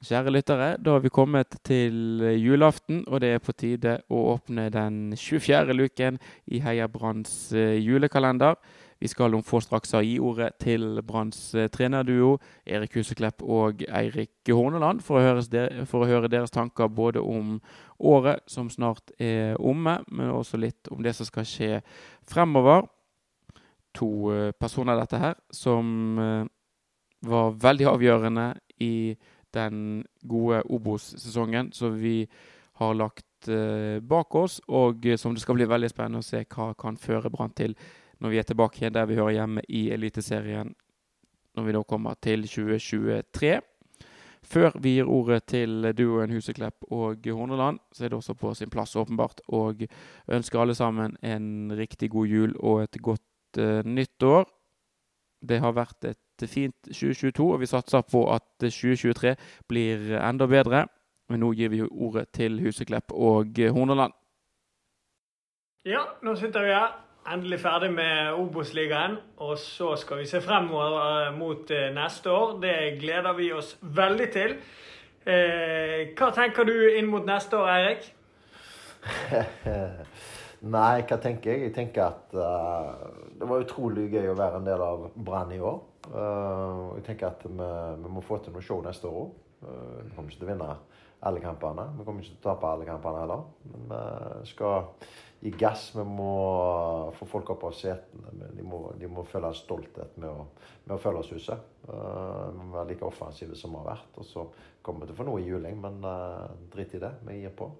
Kjære lyttere, da har vi kommet til julaften, og det er på tide å åpne den 24. luken i Heia Branns eh, julekalender. Vi skal om få straks gi ordet til Branns eh, trenerduo, Erik Huseklepp og Eirik Horneland, for å, for å, høre deres tanker både om året som snart er omme, men også litt om det som skal skje fremover. To eh, personer, dette her, som var veldig avgjørende i den gode Obos-sesongen som vi har lagt eh, bak oss, og uh, som det skal bli veldig spennende å se hva kan føre Brann til når vi er tilbake igjen der vi hører hjemme i Eliteserien når vi da kommer til 2023. Før vi gir ordet til duoen Huseklepp og Horneland, så er det også på sin plass åpenbart å ønske alle sammen en riktig god jul og et godt uh, nytt år. Det har vært et fint 2022, og vi satser på at 2023 blir enda bedre. Men nå gir vi ordet til Huseklepp og Horneland. Ja, nå sitter vi her. Endelig ferdig med Obos-ligaen. Og så skal vi se fremover eh, mot eh, neste år. Det gleder vi oss veldig til. Eh, hva tenker du inn mot neste år, Eirik? Nei, hva tenker jeg? Jeg tenker at uh, det var utrolig gøy å være en del av Brann i år. Uh, jeg tenker at vi, vi, må få til noe show neste år òg. Uh, vi kommer ikke til å vinne alle kampene. Vi kommer ikke til å tape alle kampene heller. Men vi skal gi gass. Vi må få folk opp av setene. De må, de må føle stolthet med å, med å følge oss huset. Uh, vi må være like offensive som vi har vært. Og så kommer vi til å få noe i juling, men uh, drit i det. Vi gir på.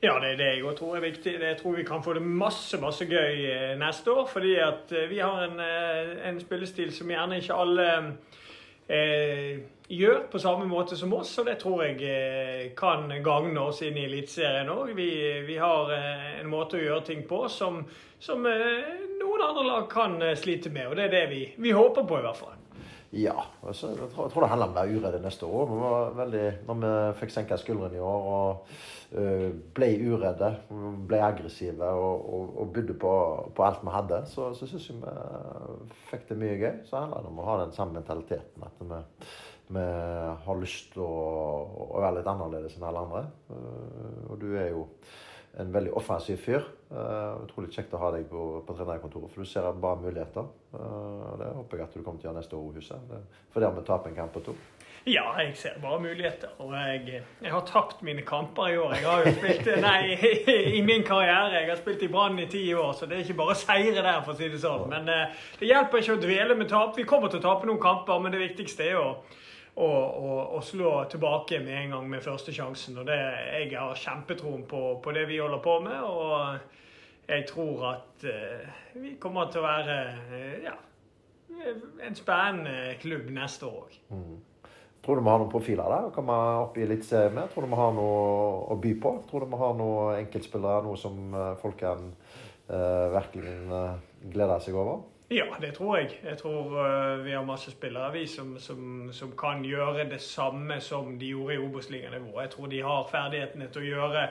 Ja, det er det jeg tror er viktig. Jeg tror vi kan få det masse masse gøy eh, neste år. Fordi at eh, vi har en, eh, en spillestil som gjerne ikke alle eh, gjør på samme måte som oss. Og det tror jeg kan gagne oss inn i Eliteserien òg. Vi, vi, har en måte å gjøre ting på som, som noen andre lag kan slite med. Og det er det vi, vi håper på, i hvert fall. Ja. Altså, jeg, tror, jeg, tror, det handler om å være uredde neste år. Vi var veldig, når vi fikk senka skuldrene i år og uh, ble uredde, ble aggressive og, og, og bydde på, på, alt vi hadde, så, så syns jeg vi fikk det mye gøy. Så handler det om å ha den samme mentaliteten. At vi, vi har lyst til å, å, være litt annerledes enn alle andre. Uh, og du er jo en veldig offensiv fyr. Uh, utrolig kjekt å ha deg på, på trenerkontoret, for du ser bare muligheter. Uh, det håper jeg at du kommer til å gjøre neste år i huset. For det har vi taper en kamp på to. Ja, jeg ser bare muligheter. Og jeg, jeg, har tapt mine kamper i år. Jeg har jo spilt Nei, i min karriere. Jeg har spilt i Brann i ti år, så det er ikke bare seire der, for å si det sånn. Men uh, det hjelper ikke å dvele med tap. Vi kommer til å tape noen kamper, men det viktigste er å og, og, slå tilbake med en gang med første sjansen. Og det, jeg har kjempetroen på, på, det vi holder på med. Og jeg tror at uh, vi kommer til å være uh, ja, en spennende klubb neste år òg. Mm. Tror du vi har noen profiler der å komme opp i litt med? Tror du vi har noe å by på? Tror du vi har noen enkeltspillere, noe som uh, folk kan virkelig glede seg over? Ja, det tror jeg. Jeg tror uh, vi har masse spillere vi som, som, som, kan gjøre det samme som de gjorde i Obos-liganivået. Jeg tror de har ferdighetene til å gjøre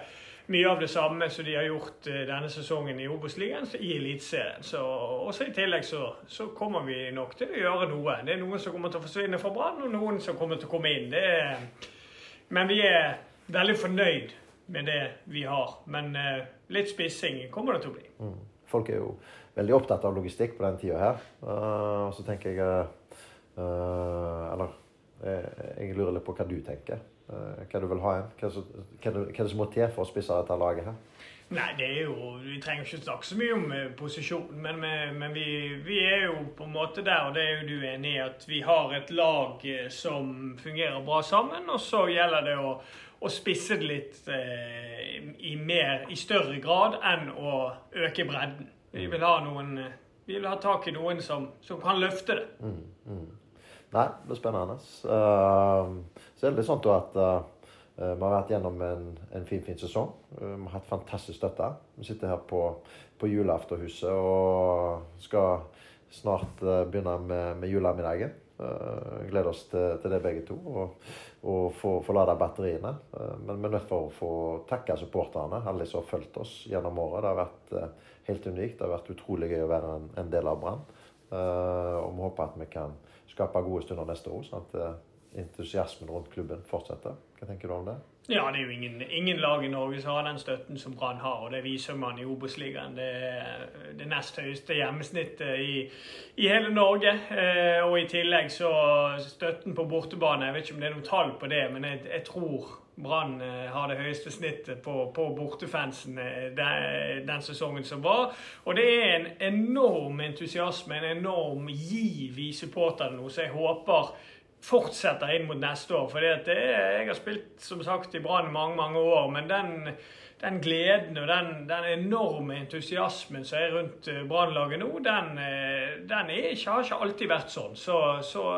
mye av det samme som de har gjort uh, denne sesongen i Obos-ligaen, i Eliteserien. Også i tillegg så, så, kommer vi nok til å gjøre noe. Det er noen som kommer til å forsvinne fra Brann, og noen som kommer til å komme inn. Er, men vi er veldig fornøyd med det vi har. Men uh, litt spissing kommer det til å bli. Mm. Folk er jo veldig opptatt av logistikk på den tida her. Uh, og så tenker jeg uh, Eller jeg lurer litt på hva du tenker. Uh, hva du vil ha igjen. Hva, er det som må til for å spisse dette laget her? Nei, det er jo Vi trenger ikke snakke så mye om posisjon, men, men vi, vi, er jo på en måte der, og det er jo du enig i, at vi har et lag som fungerer bra sammen. Og så gjelder det å, å spisse det litt eh, i, mer, i større grad enn å øke bredden. Vi vil ha noen vi vil ha tak i noen som, som kan løfte det. Mm, mm. Nei, det blir spennende. Uh, så er det litt sånn at uh, vi har vært gjennom en, en fin, fin sesong. Uh, vi har hatt fantastisk støtte. Vi sitter her på, på julaftenhuset og skal snart begynne med, med julemiddagen. Uh, gleder oss til, til, det begge to, og, og få, få lada batteriene. Uh, men vi er nødt for å få takke supporterne, alle som har fulgt oss gjennom året. Det har vært helt unikt. Det har vært utrolig gøy å være en, en del av Brann. og vi håper at vi kan skape gode stunder neste år, sånn at entusiasmen rundt klubben fortsetter. Hva tenker du om det? Ja, det er jo ingen, ingen lag i Norge som har den støtten som Brann har, og det viser man i Obos-ligaen. Det er det nest høyeste hjemmesnittet i, i hele Norge. Eh, og i tillegg så støtten på bortebane Jeg vet ikke om det er noe tall på det, men jeg, jeg tror Brann eh, har det høyeste snittet på, på bortefansen eh, den, den, sesongen som var. Og det er en enorm entusiasme, en enorm giv i supporterne nå, så jeg håper fortsetter inn mot neste år. For jeg har spilt som sagt i Brann mange mange år, men den, den gleden og den, den, enorme entusiasmen som er rundt eh, Brannlaget nå, den, den er har ikke alltid vært sånn. Så, så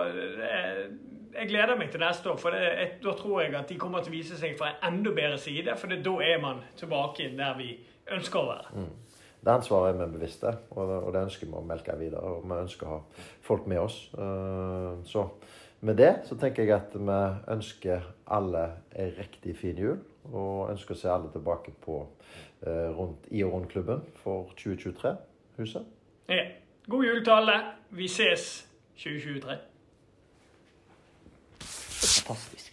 jeg gleder meg til neste år, for det, da tror jeg at de kommer til å vise seg fra en enda bedre side. For det, da er man tilbake der vi ønsker å være. Mm. Det ansvaret er vi bevisste, og og det ønsker vi å melke videre. Og vi ønsker å ha folk med oss. Så med det så tenker jeg at vi ønsker alle en riktig fin jul. Og ønsker å se alle tilbake på eh, rundt, i og rundt klubben for 2023-huset. Ja. God jul til alle. Vi ses 2023. Fantastisk.